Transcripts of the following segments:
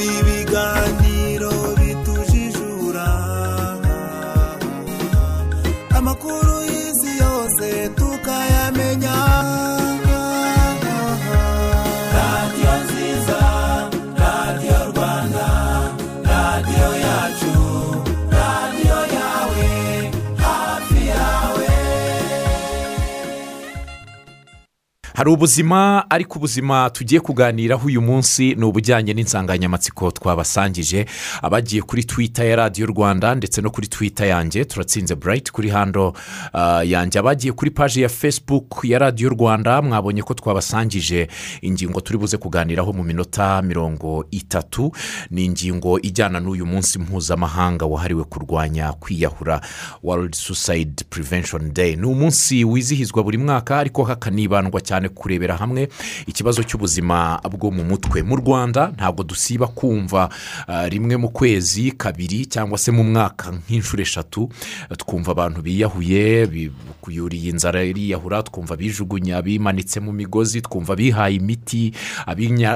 iduha hari ubuzima ariko ubuzima tugiye kuganiraho uyu munsi ni ubujyanye n'insanganyamatsiko twabasangije abagiye kuri twita ya radiyo rwanda ndetse no kuri twita yanjye turatsinze burayiti kuri hando ah, yanjye. Abagiye kuri paji ya fesibuku ya radiyo rwanda mwabonye ko twabasangije. Ingingo turi buze kuganiraho mu minota mirongo itatu ni ingingo ijyana n'uyu munsi mpuzamahanga wahariwe kurwanya kwiyahura. World suicide prevention day. Ni umunsi wizihizwa buri mwaka ariko hakanibandwa cyane kurebera hamwe ikibazo cy'ubuzima bwo mu mutwe. Mu rwanda ntabwo dusiba kumva ah, rimwe mu kwezi kabiri cyangwa se mu mwaka nk'inshuro eshatu ah, twumva abantu biyahuye bi- kuyuriye inzara iriyahura twumva bijugunya bimanitse mu migozi twumva bihaye imiti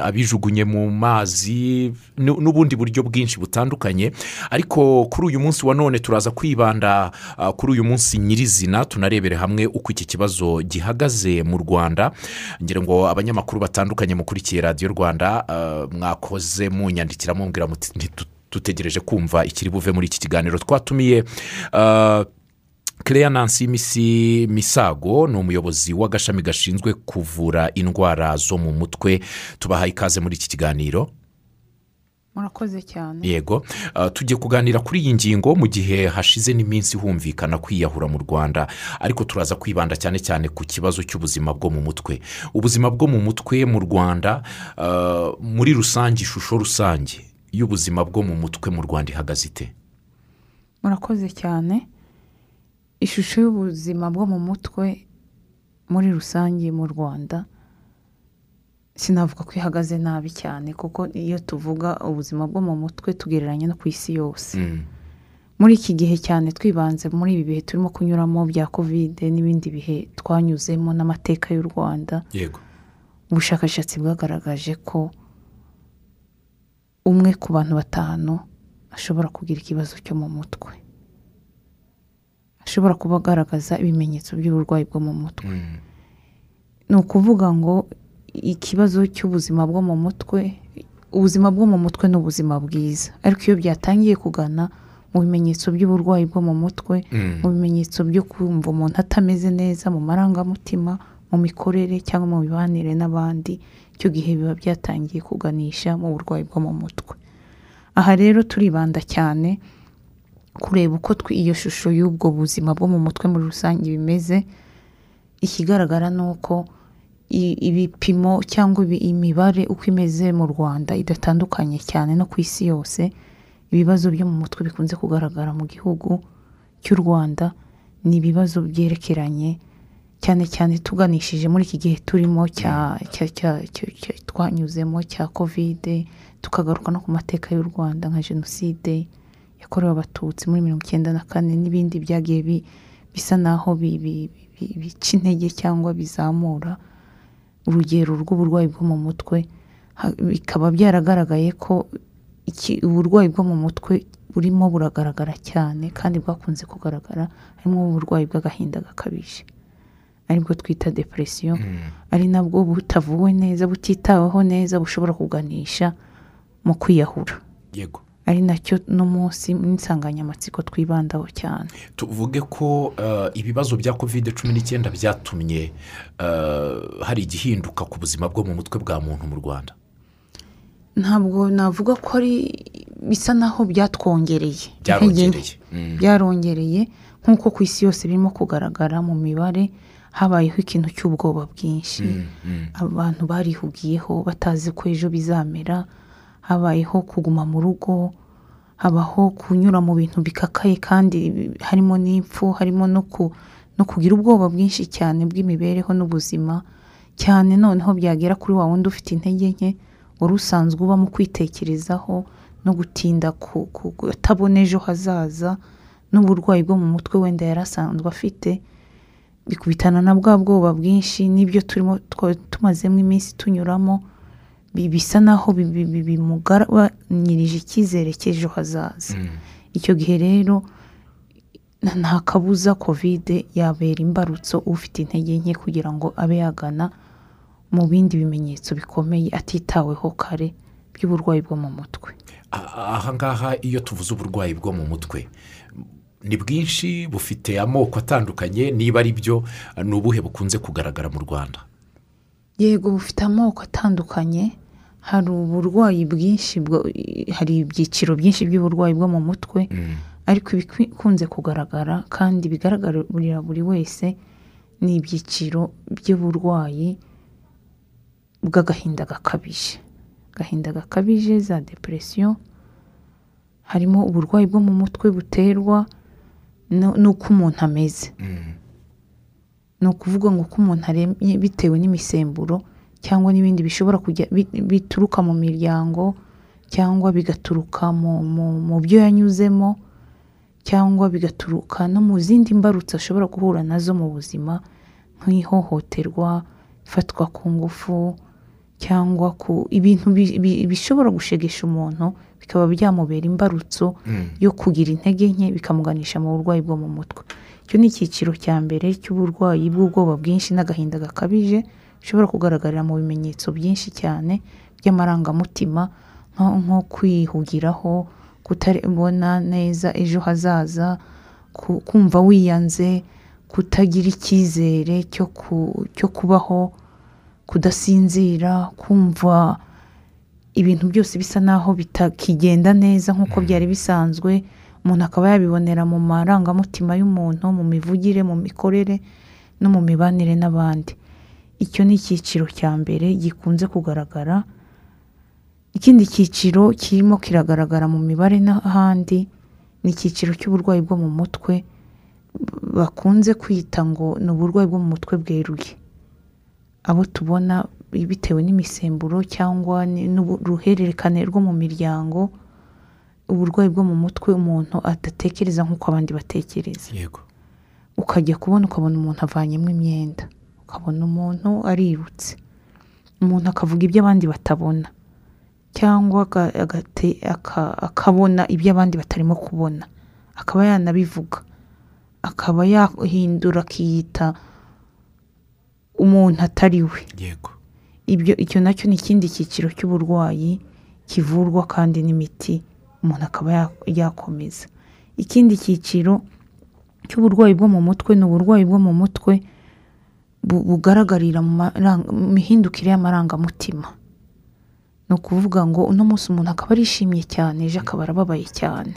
abijugunye mu mazi nu- n'ubundi buryo bwinshi butandukanye. Ariko kuri uyu munsi wa none turaza kwibanda ah, kuri uyu munsi nyirizina tunarebere hamwe uko iki kibazo gihagaze mu rwanda. Ngira ngo abanyamakuru batandukanye mukurikiye radiyo rwanda ah, mwakoze munyandikira mumbwira muti "Ntitu- dutegereje kumva ikiri buve muri iki kiganiro. Twatumiye ah, Claire Nancy Misi Misago ni umuyobozi w'agashami gashinzwe kuvura indwara zo mu mutwe. Tubahaye ikaze muri iki kiganiro. Murakoze cyane. Yego. Uh, tugiye kuganira kuri iyi ngingo mu gihe hashize n'iminsi humvikana kwiyahura mu rwanda. Ariko turaza kwibanda cyane cyane ku kibazo cy'ubuzima bwo mu mutwe. Ubuzima bwo mu mutwe mu rwanda uh, muri rusange ishusho rusange y'ubuzima bwo mu mutwe mu rwanda ihagaze ite? Murakoze cyane. Ishusho y'ubuzima bwo mu mutwe muri rusange mu rwanda sinavuga ko ihagaze nabi cyane kuko iyo tuvuga ubuzima bwo mu mutwe tugereranya no ku isi yose. Mm, muri iki gihe cyane twibanze muri ibi bihe turimo kunyuramo bya kovide n'ibindi bihe twanyuzemo n'amateka y'u rwanda. Yego. Ubushakashatsi bwagaragaje ko umwe ku bantu batanu ashobora kugira ikibazo cyo mu mutwe. Ashobora kuba agaragaza ibimenyetso by'uburwayi bwo mu mutwe. Mm, ni ukuvuga ngo ikibazo cy'ubuzima bwo mu mutwe ubuzima bwo mu mutwe ni ubuzima bwiza. Ariko iyo byatangiye kugana mu bimenyetso by'uburwayi bwo mu mutwe mm, mu bimenyetso byo kumva umuntu atameze neza mu marangamutima mu mikorere cyangwa mu mibanire n'abandi icyo gihe biba byatangiye kuganisha mu burwayi bwo mu mutwe. Aha rero turibanda cyane kureba uko iyo shusho y'ubwo buzima bwo mu mutwe muri rusange bimeze. Ikigaragara ni uko ibipimo cyangwa imibare uko imeze mu rwanda idatandukanye cyane no ku isi yose ibibazo byo mu mutwe bikunze kugaragara mu gihugu cy'u rwanda ni ibibazo byerekeranye cyane cyane tuganishije muri iki gihe turimo twanyuzemo cya kovide tukagaruka no ku mateka y'u rwanda nka jenoside yakorewe abatutsi muri mirongo icyenda na kane n'ibindi byagiye bi- bisa naho bi- bi- bi- bica intege cyangwa bizamura urugero rw'uburwayi bwo mu mutwe bikaba byaragaragaye ko uburwayi bwo mu mutwe burimo buragaragara cyane kandi bwakunze kugaragara harimo uburwayi bw'agahinda gakabije. Aribwo twita depresiyo ari nabwo butavuwe neza butitaweho neza bushobora kuganisha mu kwiyahura. Yego. Ari na cyo n'umunsi n'insanganyamatsiko twibandaho cyane. Tuvuge ko uh, ibibazo bya kovide cumi n'icyenda byatumye uh, hari igihinduka ku buzima bwo mu mutwe bwa muntu mu rwanda. Ntabwo navuga ko ari bisa naho byatwongereye. Byarongereye. Mm. byarongereye. Nk'uko ku isi yose birimo kugaragara mu mibare habayeho ikintu cy'ubwoba bwinshi. Abantu barihugiyeho batazi ko ejo bizamera. Habayeho kuguma mu rugo habaho kunyura mu bintu bikakaye kandi harimo n'impfu harimo no ku no kugira ubwoba bwinshi cyane bw'imibereho n'ubuzima cyane noneho byagera kuri wa wundi ufite intege nke wari usanzwe uba mu kwitekerezaho no gutinda ku- ku- kutabona ejo hazaza n'uburwayi bwo mu mutwe wenda yari asanzwe afite bikubitana na bwa bwoba bwinshi n'ibyo turimo tumazemo iminsi tunyuramo bisa naho bi- bi- bi- bimugabanyirije icyizere cy'ejo hazaza. Icyo gihe rero nta- kabuza kovide yabera imbarutso ufite intege nke kugira ngo abe yagana mu bindi bimenyetso bikomeye atitaweho kare by'uburwayi bwo mu mutwe. Aha ngaha iyo tuvuze uburwayi bwo mu mutwe ni bwinshi bufite amoko atandukanye niba ari byo ni ubuhe bukunze kugaragara mu rwanda? Yego bufite amoko atandukanye. Hari uburwayi bwinshi hari ibyiciro byinshi by'uburwayi bwo mu mutwe ariko ibikunze kugaragara kandi bigaragarira buri wese ni ibyiciro by'uburwayi bw'agahinda gakabije. Agahinda gakabije za depresiyo harimo uburwayi bwo mu mutwe buterwa n'uko umuntu ameze. Ni ukuvuga ngo uko umuntu aremye bitewe n'imisemburo cyangwa n'ibindi bishobora kujya bi- bituruka mu miryango cyangwa bigaturuka mu, byo yanyuzemo cyangwa bigaturuka no mu zindi mbarutso ashobora guhura na zo mu buzima nk'ihohoterwa ifatwa ku ngufu cyangwa ku ibintu bi- bi- bishobora gushegesha umuntu bikaba byamubera imbarutso yo kugira intege nke bikamuganisha mu burwayi bwo mu mutwe. Icyo ni icyiciro cya mbere cy'uburwayi bw'ubwoba bwinshi n'agahinda gakabije bishobora kugaragarira mu bimenyetso byinshi cyane by'amarangamutima nko kwihugiraho kutabona neza ejo hazaza ku- kumva wiyanze kutagira icyizere cyo ku- cyo kubaho kudasinzira kumva ibintu byose bisa naho bitakigenda neza nk'uko byari bisanzwe umuntu akaba yabibonera mu marangamutima y'umuntu mu mivugire mu mikorere no mu mibanire n'abandi. Icyo ni icyiciro cya mbere gikunze kugaragara. Ikindi cyiciro kirimo kiragaragara mu mibare n'ahandi. Ni icyiciro cy'uburwayi bwo mu mutwe. Bakunze kwita ngo ni uburwayi bwo mu mutwe bweruye. Abo tubona bitewe n'imisemburo cyangwa n'uruhererekane rwo mu miryango uburwayi bwo mu mutwe umuntu adatekereza nk'uko abandi batekereza. Yego. Ukajya kubona ukabona umuntu avanyemo imyenda. Ukabona umuntu arirutse umuntu akavuga ibyo abandi batabona. Cyangwa akabona ibyo abandi batarimo kubona. Akaba yanabivuga. Akaba yahindura akiyita umuntu atari we. Yego. Ibyo icyo na cyo ni ikindi cyiciro cy'uburwayi kivurwa kandi n'imiti umuntu akaba ya- yakomeza. Ikindi cyiciro cy'uburwayi bwo mu mutwe ni uburwayi bwo mu mutwe bugaragarira mu mihindukire y'amarangamutima. Ni ukuvuga ngo uno munsi umuntu akaba arishimye cyane ejo akaba arababaye cyane.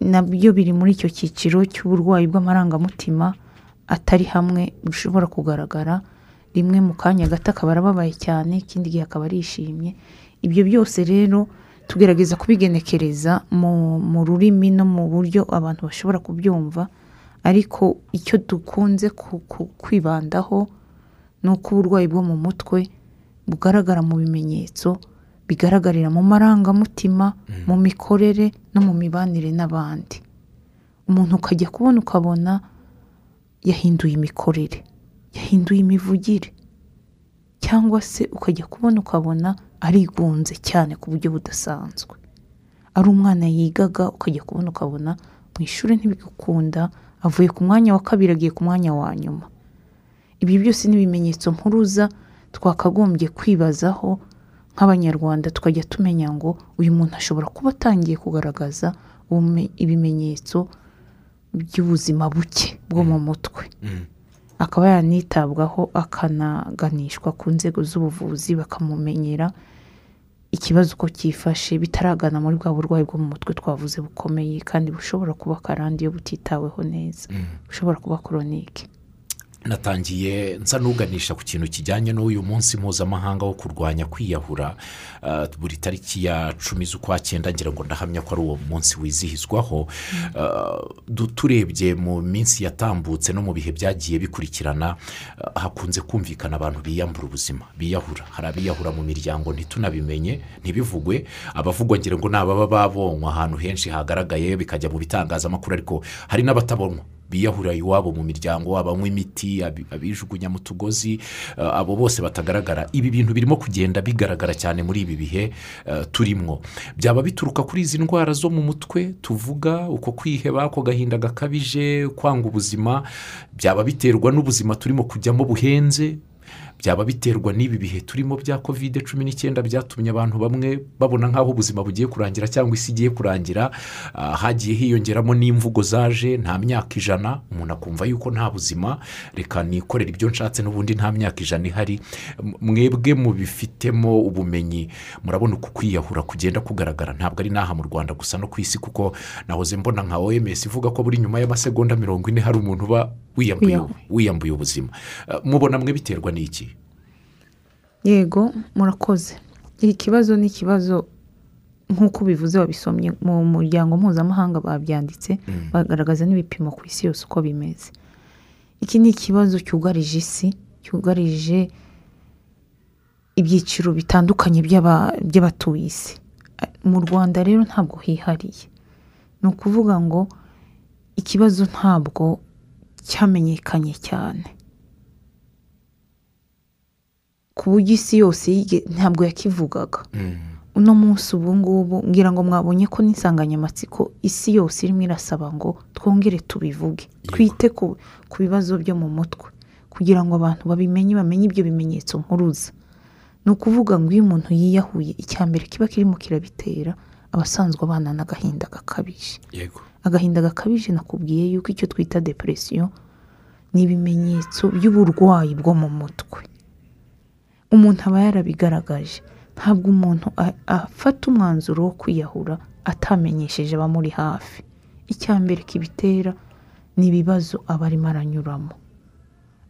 Nabyo biri muri icyo cyiciro cy'uburwayi bw'amarangamutima atari hamwe bushobora kugaragara. Rimwe mu kanya gato akaba arababaye cyane ikindi gihe akaba arishimye. Ibyo byose rero tugerageza kubigenekereza mu rurimi no mu buryo abantu bashobora kubyumva. Ariko icyo dukunze ku- ku- kwibandaho ni uko uburwayi bwo mu mutwe bugaragara mu bimenyetso bigaragarira mu marangamutima mu mikorere no mu mibanire n'abandi. Umuntu ukajya kubona ukabona yahinduye imikorere yahinduye imivugire cyangwa se ukajya kubona ukabona arigunze cyane ku buryo budasanzwe. Ari umwana yigaga ukajya kubona ukabona mu ishuri ntibigukunda avuye ku mwanya wa kabiri agiye ku mwanya wa nyuma. Ibi byose ni ibimenyetso mpuruza twakagombye kwibazaho nk'abanyarwanda tukajya tumenya ngo uyu muntu ashobora kuba atangiye kugaragaza ibimenyetso by'ubuzima buke bwo mu mutwe. Akaba yanitabwaho akanaganishwa ku nzego z'ubuvuzi bakamumenyera ikibazo uko cyifashe bitaragana muri bwa burwayi bwo mu mutwe twavuze bukomeye kandi bushobora kuba akarande iyo butitaweho neza. Bushobora kuba koronike natangiye nsa n'uganisha ku kintu kijyanye n'uyu munsi mpuzamahanga wo kurwanya kwiyahura uh, buri tariki ya cumi z'ukwa cyenda ngira ngo ndahamya ko ari uwo munsi wizihizwaho. Uh, turebye mu minsi yatambutse no mu bihe byagiye bikurikirana uh, hakunze kumvikana abantu biyambura ubuzima biyahura. Hari abiyahura mu miryango ntitunabimenye ntibivugwe. Abavugwa ngira ngo ni ababa babonywe ahantu henshi hagaragaye bikajya mu bitangazamakuru ariko hari n'abatabonwa biyahura iwabo mu miryango abanywa imiti abi- abijugunya mu tugozi eh, abo bose batagaragara. Ibi bintu birimo kugenda bigaragara cyane muri ibi bihe eh, turimo byaba bituruka kuri izi ndwara zo mu mutwe tuvuga uko kwiheba ako gahinda gakabije kwanga ubuzima byaba biterwa n'ubuzima turimo kujyamo buhenze byaba biterwa n'ibi bihe turimo bya kovide cumi n'icyenda byatumye abantu bamwe babona nk'aho ubuzima bugiye kurangira cyangwa isi igiye kurangira Ah, hagiye hiyongeramo n'imvugo zaje nta myaka ijana umuntu akumva yuko nta buzima reka nikorere ibyo nshatse n'ubundi nta myaka ijana ihari. Mwebwe mubifitemo ubumenyi murabona uku kwiyahura kugenda kugaragara ntabwo ari n'aha mu rwanda gusa no ku isi kuko nahoze mbona nka oms ivuga ko buri nyuma y'amasegonda mirongo ine hari umuntu uba wiyambuye ubuzima. Ah, mubona mwe biterwa n'iki? Yego murakoze. Iki kibazo ni ikibazo nk'uko ubivuze wabisomye mu muryango mpuzamahanga babyanditse bagaragaza n'ibipimo ku isi yose uko bimeze. Iki ni ikibazo cyugarije isi cyugarije ibyiciro bitandukanye by'aba- by'abatuye isi. Mu rwanda rero ntabwo hihariye. Ni ukuvuga ngo ikibazo ntabwo cyamenyekanye cyane. Ku buryo isi yose ntabwo yakivugaga. Uno munsi ubu ngubu ngira ngo mwabonye ko n'insanganyamatsiko isi yose irimo irasaba ngo twongere tubivuge twite ku, bibazo byo mu mutwe. Kugira ngo abantu babimenye bamenye ibyo bimenyetso mpuruza. Ni ukuvuga ngo iyo umuntu yiyahuye icya mbere kiba kirimo kirabitera abasanzwe abana n'agahinda gakabije. Yego. Agahinda gakabije nakubwiye yuko icyo twita depresiyo ni ibimenyetso by'uburwayi bwo mu mutwe. Umuntu aba yarabigaragaje. Ntabwo umuntu afata umwanzuro wo kwiyahura atamenyesheje abamuri hafi. Icya mbere kibitera ni ibibazo aba arimo aranyuramo.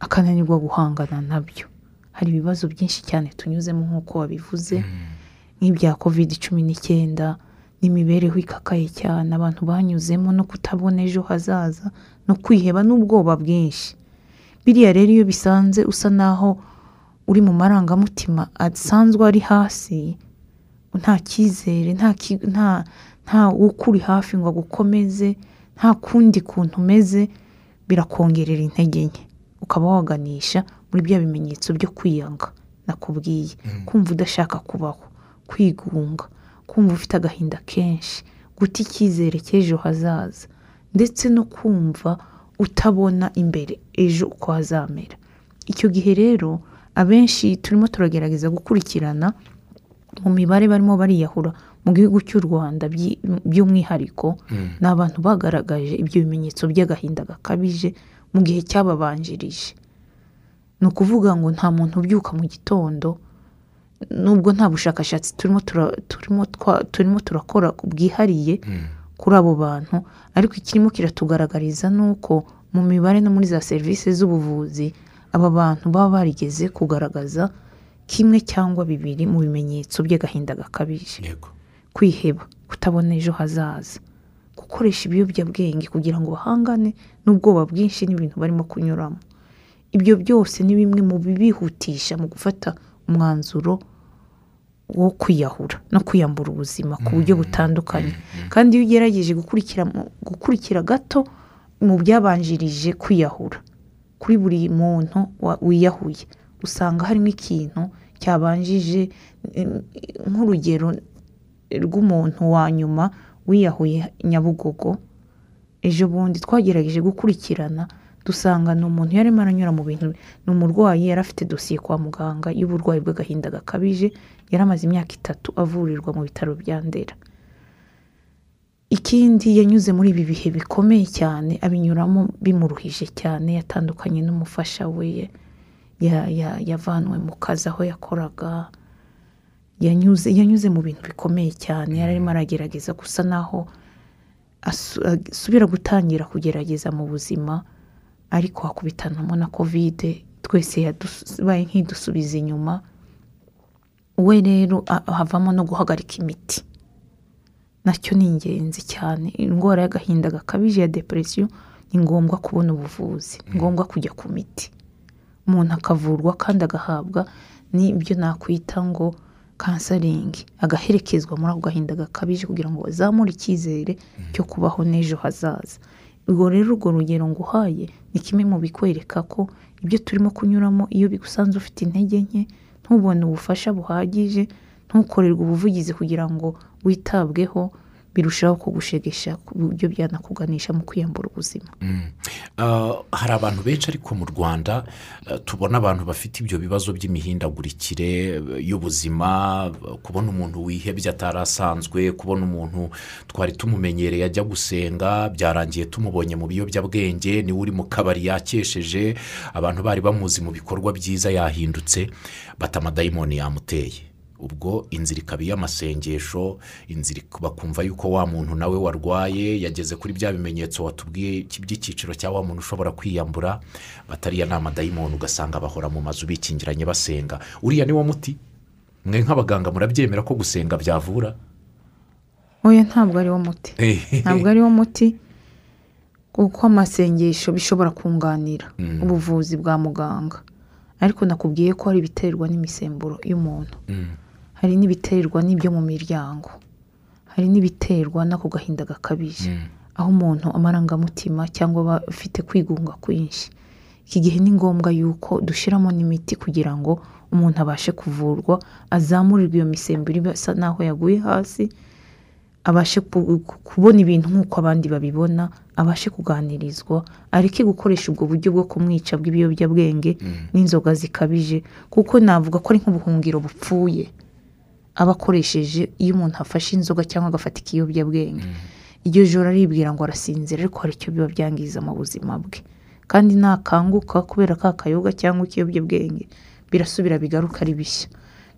Akananirwa guhangana na byo. Hari ibibazo byinshi cyane tunyuzemo nk'uko wabivuze nk'ibya kovide cumi n'icyenda n'imibereho ikakaye cyane abantu banyuzemo no kutabona ejo hazaza no kwiheba n'ubwoba bwinshi. Biriya rero iyo bisanze usa naho uri mu marangamutima asanzwe ari hasi nta cyizere nta ukuri hafi ngo agukomeze nta kundi kuntu umeze birakongerera intege nke. Ukaba waganisha muri bya bimenyetso byo kwiyanga. Nakubwiye. Kumva udashaka kubaho. Kwigunga. Kumva ufite agahinda kenshi. Guta icyizere cy'ejo hazaza. Ndetse no kumva utabona imbere ejo uko hazamera. Icyo gihe rero abenshi turimo turagerageza gukurikirana mu mibare barimo bariyahura mu gihugu cy'u rwanda by'umwihariko ni abantu bagaragaje ibyo bimenyetso by'agahinda gakabije mu gihe cyababanjirije. Ni ukuvuga ngo nta muntu ubyuka mu gitondo nubwo nta bushakashatsi turimo turakora bwihariye kuri abo bantu ariko ikirimo kiratugaragariza ni uko mu mibare no muri za serivisi z'ubuvuzi aba bantu baba barigeze kugaragaza kimwe cyangwa bibiri mu bimenyetso by'agahinda gakabije. Kwiheba kutabona ejo hazaza gukoresha ibiyobyabwenge kugira ngo bahangane n'ubwoba bwinshi n'ibintu barimo kunyuramo. Ibyo byose ni bimwe mu bibihutisha mu gufata umwanzuro wo kwiyahura no kwiyambura ubuzima ku buryo butandukanye. Kandi iyo ugerageje gukurikira gato mu byabanjirije kwiyahura kuri buri muntu wiyahuye. Usanga harimo ikintu cyabanjije em, nk'urugero rw'umuntu wa nyuma wiyahuye nyabugogo. Ejo bundi twagerageje gukurikirana dusanga ni umuntu yarimo aranyura mu bintu ni umurwayi yari afite dosiye kwa muganga y'uburwayi bw'agahinda gakabije yari amaze imyaka itatu avurirwa mu bitaro bya ndera. Ikindi yanyuze muri ibi bihe bikomeye cyane abinyuramo bimuruhije cyane yatandukanye n'umufasha we ya- ya- yavanwe mu kazi aho yakoraga. Yanyuze mu bintu bikomeye cyane yari arimo aragerageza gusa naho asu- asubira gutangira kugerageza mu buzima ariko hakubitanamo na kovide twese yabaye nk'idusubiza inyuma. We rero havamo no guhagarika imiti. Na cyo ni ingenzi cyane. Indwara y'agahinda gakabije ya depresiyo ni ngombwa kubona ubuvuzi. Ni ngombwa kujya ku miti. Umuntu akavurwa kandi agahabwa n'ibyo nakwita ngo kansaringi agaherekezwa muri ako gahinda gakabije kugira ngo bazamure icyizere cyo kubaho n'ejo hazaza. Ubwo rero urwo rugero nguhaye ni kimwe mu bikwereka ko ibyo turimo kunyuramo iyo bigusanze ufite intege nke ntubone ubufasha buhagije ntukorerwe ubuvugizi kugira ngo witabweho birushaho kugushegesha ku buryo byanakuganisha mu kwiyambura ubuzima. Ah, hari abantu benshi ariko mu rwanda eh, tubona abantu bafite ibyo bibazo by'imihindagurikire eh, y'ubuzima kubona umuntu wihebye atari asanzwe kubona umuntu twari tumumenyereye ajya gusenga byarangiye tumubonye mu biyobyabwenge ni we uri mu kabari yakesheje abantu bari bamuzi mu bikorwa byiza yahindutse bata amadayimoni yamuteye. Ubwo inzira ikaba iy'amasengesho bakumva yuko wa muntu nawe warwaye yageze kuri bya bimenyetso watubwiye by'icyiciro cya wa muntu ushobora kwiyambura batariya ni amadayimoni ugasanga bahora mu mazu bikingiranye basenga. Uriya ni wo muti? Mwe nk'abaganga murabyemera ko gusenga byavura? Oya ntabwo ari wo muti. Ntabwo ari wo muti kuko amasengesho bishobora kunganira ubuvuzi bwa muganga. Ariko nakubwiye ko hari ibiterwa n'imisemburo y'umuntu. Hari n'ibiterwa n'ibyo mu miryango. Hari n'ibiterwa n'ako gahinda gakabije. Aho umuntu amarangamutima cyangwa aba afite kwigunga kwinshi. Iki gihe ni ngombwa yuko dushyiramo n'imiti kugira ngo umuntu abashe kuvurwa azamurirwe iyo misemburo isa n'aho yaguye hasi abashe ku- ku- kubona ibintu nk'uko abandi babibona abashe kuganirizwa areke gukoresha ubwo buryo bwo kumwica bw'ibiyobyabwenge n'inzoga zikabije. Kuko navuga ko ari nk'ubuhungiro bupfuye. Aba akoresheje iyo umuntu afashe inzoga cyangwa agafata ikiyobyabwenge iryo joro aribwira ngo arasinzira ariko hari icyo biba byangiza mu buzima bwe. Kandi nakanguka kubera ka kayoga cyangwa ikiyobyabwenge birasubira bigaruka ari bishya.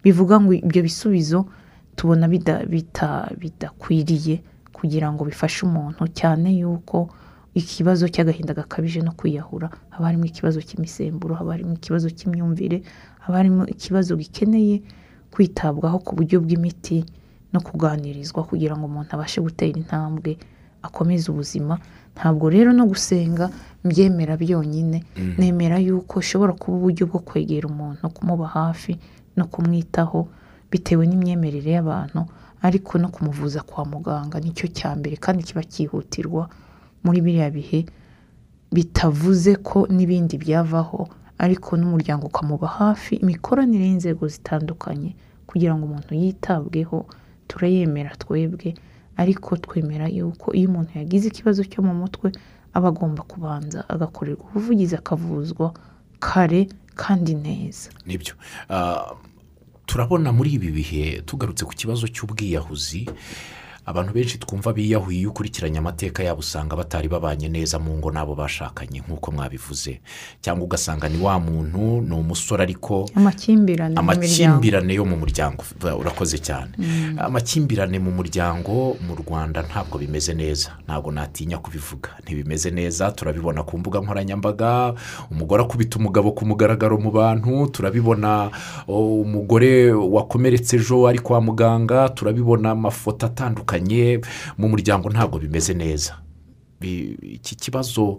Bivuga ngo ibyo bisubizo tubona bidakwiriye kugira ngo bifashe umuntu cyane yuko ikibazo cy'agahinda gakabije no kwiyahura haba harimo ikibazo cy'imisemburo haba harimo ikibazo cy'imyumvire haba harimo ikibazo gikeneye kwitabwaho ku buryo bw'imiti no kuganirizwa kugira ngo umuntu abashe gutera intambwe akomeze ubuzima. Ntabwo rero no gusenga mbyemera byonyine. Nemera yuko ushobora kuba uburyo bwo kwegera umuntu kumuba hafi no kumwitaho bitewe n'imyemerere y'abantu ariko no kumuvuza kwa muganga. Nicyo cya mbere kandi kiba cyihutirwa muri biriya bihe bitavuze ko n'ibindi byavaho ariko n'umuryango ukamuba hafi imikoranire y'inzego zitandukanye kugira ngo umuntu yitabweho turayemera twebwe ariko twemera yuko iyo umuntu yagize ikibazo cyo mu mutwe aba agomba kubanza agakorerwa ubuvugizi akavuzwa kare kandi neza. Nibyo. Ah, turabona muri ibi bihe tugarutse ku kibazo cy'ubwiyahuzi abantu benshi twumva biyahuye iyo ukurikiranye amateka yabo usanga batari babanye neza mu ngo n'abo bashakanye nk'uko mwabivuze. Cyangwa ugasanga ni wa muntu ni umusore ariko amakimbirane yo mu muryango urakoze cyane. Amakimbirane mu muryango mu rwanda ntabwo bimeze neza. Ntabwo natinya kubivuga. Ntibimeze neza turabibona ku mbuga nkoranyambaga umugore akubita umugabo ku mugaragaro mu bantu turabibona umugore wakomeretse ejo ari kwa muganga turabibona amafoto atandukanye. Mu muryango ntabwo bimeze neza. Iki kibazo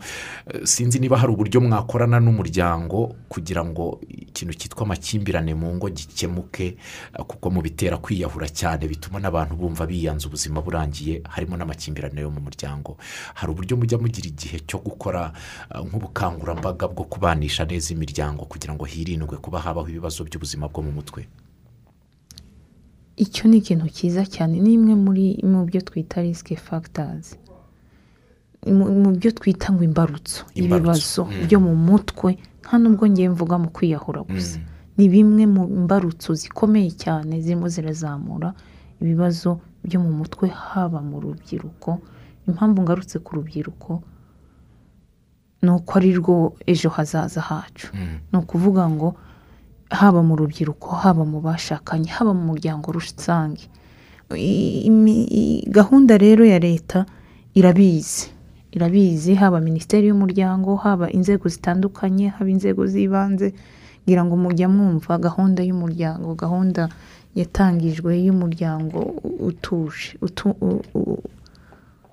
eh, sinzi niba hari uburyo mwakorana n'umuryango kugira ngo ikintu cyitwa amakimbirane mu ngo gikemuke eh, kuko mu bitera kwiyahura cyane bituma n'abantu bumva biyanze ubuzima burangiye harimo n'amakimbirane yo mu muryango. Hari uburyo mujya mugira igihe cyo gukora eh, nk'ubukangurambaga bwo kubanisha neza imiryango kugira ngo hirindwe kuba habaho ibibazo by'ubuzima bwo mu mutwe? Icyo ni ikintu cyiza cyane. Ni imwe muri mu byo twita risike fagitazi mu byo twita ngo imbarutso ibibazo mm. byo mu mutwe. Nta nubwo ngiye mvuga mu kwiyahura gusa. Ni bimwe mu mbarutso zikomeye cyane zirimo zirazamura ibibazo byo mu mutwe haba mu rubyiruko. Impamvu ngarutse ku rubyiruko ni uko ari rwo ejo hazaza hacu. Ni ukuvuga ngo haba mu rubyiruko haba mu bashakanye haba mu muryango rusange. Gahunda rero ya leta irabizi. Irabizi haba minisiteri y'umuryango haba inzego zitandukanye haba inzego z'ibanze ngira ngo mujya mwumva gahunda y'umuryango gahunda yatangijwe y'umuryango utuje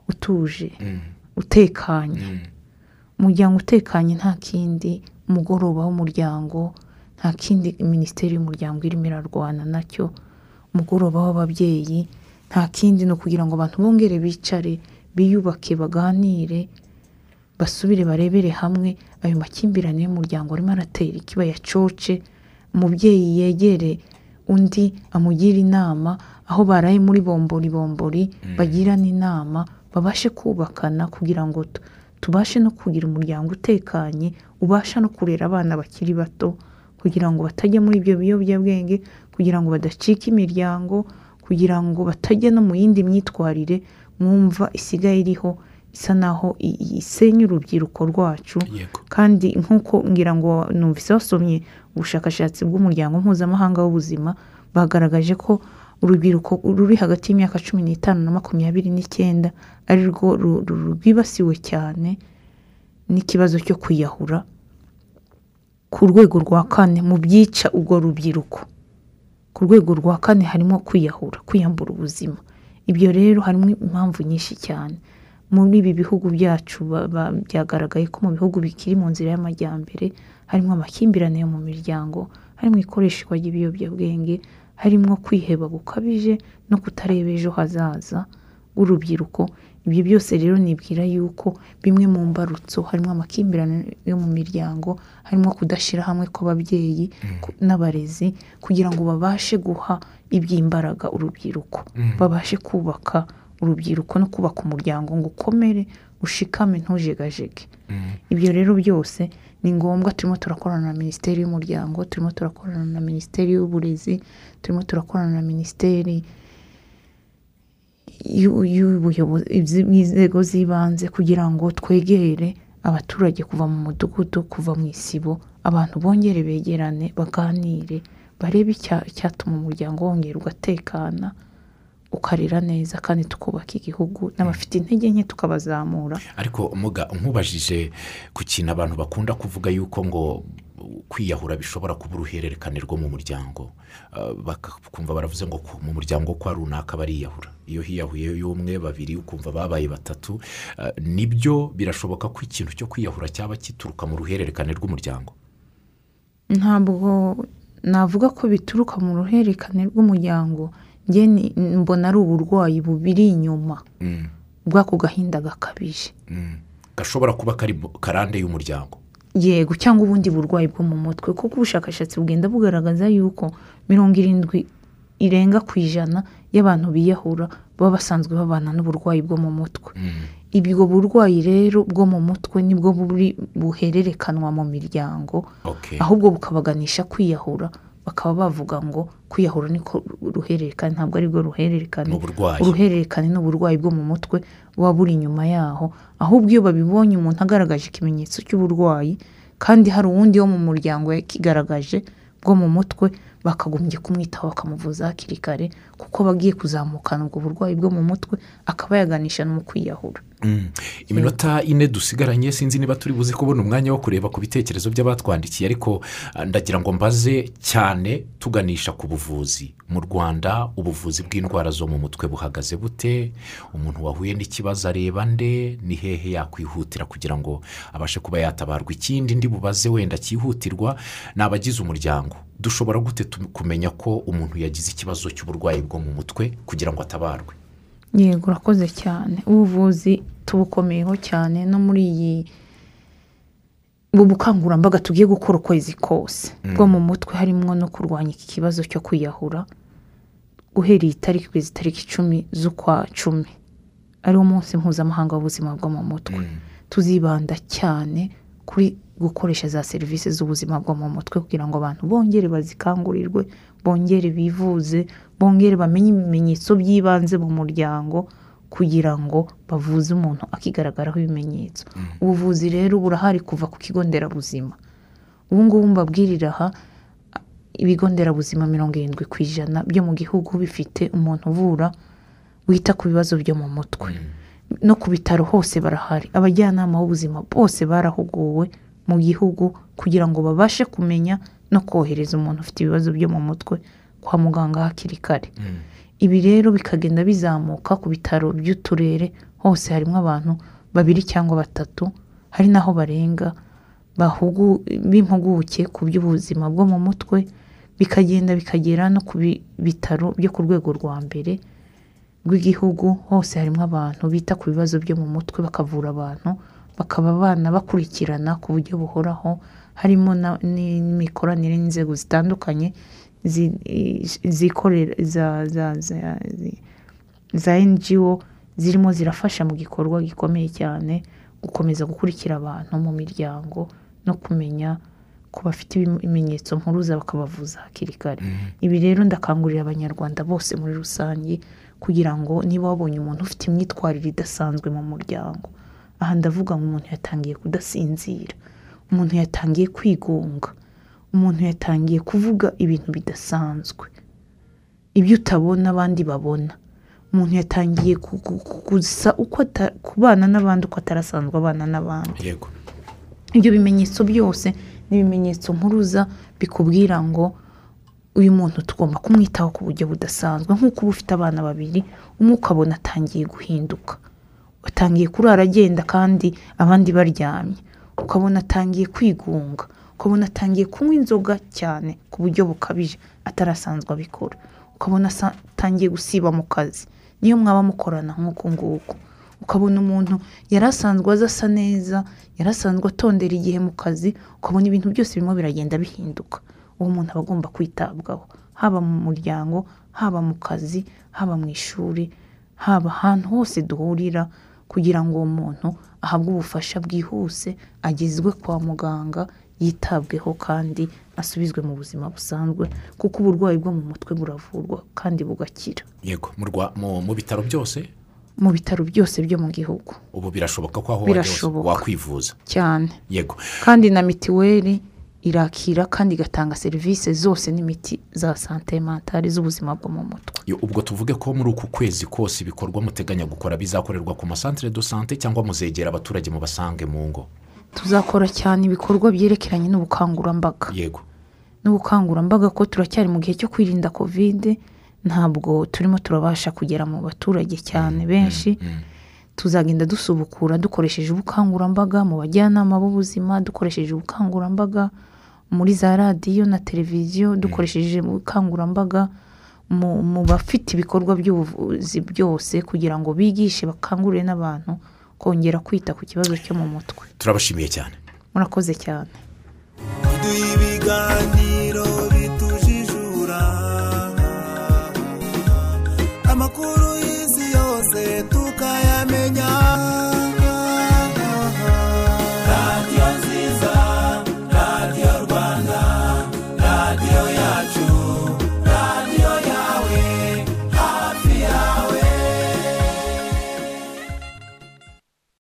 utuje utekanye. Umuryango utekanye nta kindi umugoroba w'umuryango nta kindi minisiteri y'umuryango irimo irarwana na cyo umugoroba w'ababyeyi nta kindi ni ukugira ngo abantu bongere bicare biyubake baganire basubire barebere hamwe ayo makimbirane y'umuryango arimo aratera ikiba yacoce umubyeyi yegere undi amugira inama aho baraye muri bombori bombori bagirana inama babashe kubakana kugira ngo tu- tubashe no kugira umuryango utekanye ubasha no kurera abana bakiri bato kugira ngo batajya muri ibyo biyobyabwenge kugira ngo badacika imiryango kugira ngo batajya no mu yindi myitwarire mwumva isigaye iriho isa naho isenya urubyiruko rwacu. Kandi nk'uko ngira ngo numvise wasomye ubushakashatsi bw'umuryango mpuzamahanga w'ubuzima bagaragaje ko urubyiruko ruri hagati y'imyaka cumi n'itanu na makumyabiri n'icyenda ari rwo rwibasiwe cyane n'ikibazo cyo kwiyahura ku rwego rwa kane mu byica urwo rubyiruko. Ku rwego rwa kane harimo kwiyahura kwiyambura ubuzima. Ibyo rero harimo impamvu nyinshi cyane. Muri ibi bihugu byacu byagaragaye ko mu bihugu bikiri mu nzira y'amajyambere harimo amakimbirane yo mu miryango harimo ikoreshwa ry'ibiyobyabwenge harimo kwiheba gukabije no kutareba ejo hazaza w'urubyiruko ibyo byose rero nibwira yuko bimwe mu mbarutso harimo amakimbirane yo mu miryango harimo kudashyira hamwe kw'ababyeyi ku- n'abarezi kugira ngo babashe guha iby'imbaraga urubyiruko. Babashe kubaka urubyiruko no kubaka umuryango ngo ukomere ushikame ntujegajege. Ibyo rero byose ni ngombwa turimo turakorana na minisiteri y'umuryango turimo turakorana na minisiteri y'uburezi turimo turakorana na minisiteri y'u- y'ubuyobozi inzego z'ibanze kugira ngo twegere abaturage kuva mu mudugudu kuva mu isibo abantu bongere begerane baganire barebe icya- icyatuma umuryango wongera ugatekana ukarera neza kandi tukubaka igihugu n'abafite intege nke tukabazamura. Ariko nkubajije ku kintu abantu bakunda kuvuga yuko ngo kwiyahura bishobora kuba uruhererekane rwo mu muryango. Ah, bakumva baravuze ngo mu muryango kwa runaka bariyahura. Iyo hiyahuye y'umwe babiri ukumva babaye batatu Ah, ni byo birashoboka ko ikintu cyo kwiyahura cyaba gituruka mu ruhererekane rw'umuryango. Ntabwo navuga ko bituruka mu ruhererekane rw'umuryango. Mbona ari uburwayi bubiri inyuma. Mm, bw'ako gahinda gakabije. Mm. gashobora kuba kari karande y'umuryango. Yego cyangwa ubundi burwayi bwo mu mutwe kuko ubushakashatsi bugenda bugaragaza yuko mirongo irindwi irenga ku ijana y'abantu biyahura baba basanzwe babana n'uburwayi bwo mu mutwe. Ubwo burwayi rero bwo mu mutwe ni bwo buri buhererekanwa mu miryango ahubwo bukabaganisha kwiyahura bakaba bavuga ngo kwiyahura niko ruhererekane ntabwo ari bwo ruhererekane. Uruhererekane ni uburwayi bwo mu mutwe buba buri inyuma yaho. Ahubwo iyo babibonye umuntu agaragaje ikimenyetso cy'uburwayi kandi hari uwundi wo mu muryango yakigaragaje bwo mu mutwe bakagombye kumwitaho bakamuvuza hakiri kare kuko bagiye kuzamukana ubwo burwayi bwo mu mutwe akaba yaganisha no mu kwiyahura Mm. iminota ine dusigaranye sinzi niba turi buze kubona umwanya wo kureba ku bitekerezo by'abatwandikiye ariko ah, ndagira ngo mbaze cyane tuganisha ku buvuzi. Mu rwanda ubuvuzi bw'indwara zo mu mutwe buhagaze bute? Umuntu wahuye n'ikibazo areba nde? Ni hehe yakwihutira kugira ngo abashe kuba yatabarwa? Ikindi ndi bubaze wenda cyihutirwa ni abagize umuryango. Dushobora gute kumenya ko umuntu yagize ikibazo cy'uburwayi bwo mu mutwe kugira ngo atabarwe? Yego urakoze cyane. Ubuvuzi tubukomeyeho cyane no muri iyi ubu bukangurambaga tugiye gukora ukwezi kose bwo mu mutwe harimo no kurwanya iki kibazo cyo kwiyahura uhereye itariki kugeza itariki icumi z'ukwa cumi. Ariwo munsi mpuzamahanga w'ubuzima bwo mu mutwe. Tuzibanda cyane kuri gukoresha za serivisi z'ubuzima bwo mu mutwe kugira ngo abantu bongere bazikangurirwe bongere bivuze bongere bamenye ibimenyetso by'ibanze mu muryango kugira ngo bavuze umuntu akigaragaraho ibimenyetso. Ubuvuzi rero burahari kuva ku kigo nderabuzima. Ubu ngubu mbabwirira aha ibigo nderabuzima mirongo irindwi ku ijana byo mu gihugu bifite umuntu uvura wita ku bibazo byo mu mutwe. No ku bitaro hose barahari. Abajyanama b'ubuzima bose barahuguwe. Mu gihugu kugira ngo babashe kumenya no kohereza umuntu ufite ibibazo byo mu mutwe kwa muganga hakiri kare. Ibi rero bikagenda bizamuka ku bitaro by'uturere hose harimo abantu babiri cyangwa batatu hari n'aho barenga b'impuguke ku by'ubuzima bwo mu mutwe bikagenda bikagera no ku bi- bitaro byo ku rwego rwa mbere rw'igihugu hose harimo abantu bita ku bibazo byo mu mutwe bakavura abantu bakaba abana bakurikirana ku buryo buhoraho harimo n'imikoranire n'inzego zitandukanye zi- zikorera za za za ngo zirimo zirafasha mu gikorwa gikomeye cyane gukomeza gukurikira abantu mu miryango no kumenya ko bafite ibimenyetso mpuruza bakabavuza hakiri kare. Ibi rero ndakangurira abanyarwanda bose muri rusange kugira ngo niba wabonye umuntu ufite imyitwarire idasanzwe mu muryango aha ndavuga ngo umuntu yatangiye kudasinzira umuntu yatangiye kwigunga umuntu yatangiye kuvuga ibintu bidasanzwe ibyo utabona abandi babona umuntu yatangiye gusa uko kubana n'abandi uko atarasanzwe abana n'abandi. Yego. Ibyo bimenyetso byose ni ibimenyetso mpuruza bikubwira ngo uyu muntu tugomba kumwitaho ku buryo budasanzwe. Nk'uko uba ufite abana babiri umwe ukabona atangiye guhinduka. Atangiye kurara agenda kandi abandi baryamye. Ukabona atangiye kwigunga ukabona atangiye kunywa inzoga cyane ku buryo bukabije atarasanzwe abikora. Ukabona atangiye gusiba mu kazi niyo mwaba mukorana nk'uku nguku. Ukabona umuntu yari asanzwe aza asa neza yari asanzwe atondera igihe mu kazi ukabona ibintu byose birimo biragenda bihinduka. Uwo muntu aba agomba kwitabwaho haba mu muryango haba mu kazi haba mu ishuri haba ahantu hose duhurira kugira ngo uwo muntu ahabwe ubufasha bwihuse agezwe kwa muganga yitabweho kandi asubizwe mu buzima busanzwe kuko uburwayi bwo mu mutwe buravurwa kandi bugakira. Yego mu bitaro byose? Mu bitaro byose byo mu gihugu. Ubu birashoboka ko aho wajya wakwivuza? Cyane. Yego. Kandi na mitiweli irakira kandi igatanga serivisi zose n'imiti za sante mentale z'ubuzima bwo mu mutwe. Ubwo tuvuge ko muri uku kwezi kose ibikorwa muteganya gukora bizakorerwa ku masantere do sante cyangwa muzegera abaturage mubasange mu ngo? Tuzakora cyane ibikorwa byerekeranye n'ubukangurambaga. Yego. N'ubukangurambaga ko turacyari mu gihe cyo kwirinda kovide ntabwo turimo turabasha kugera mu baturage cyane benshi. tuzagenda dusubukura dukoresheje ubukangurambaga mu bajyanama b'ubuzima dukoresheje ubukangurambaga muri za radiyo na televiziyo dukoresheje ubukangurambaga mu mu bafite ibikorwa by'ubuvuzi byose kugira ngo bigishe bakangurire n'abantu kongera kwita ku kibazo cyo mu mutwe. Turabashimiye cyane. Murakoze cyane. Duhe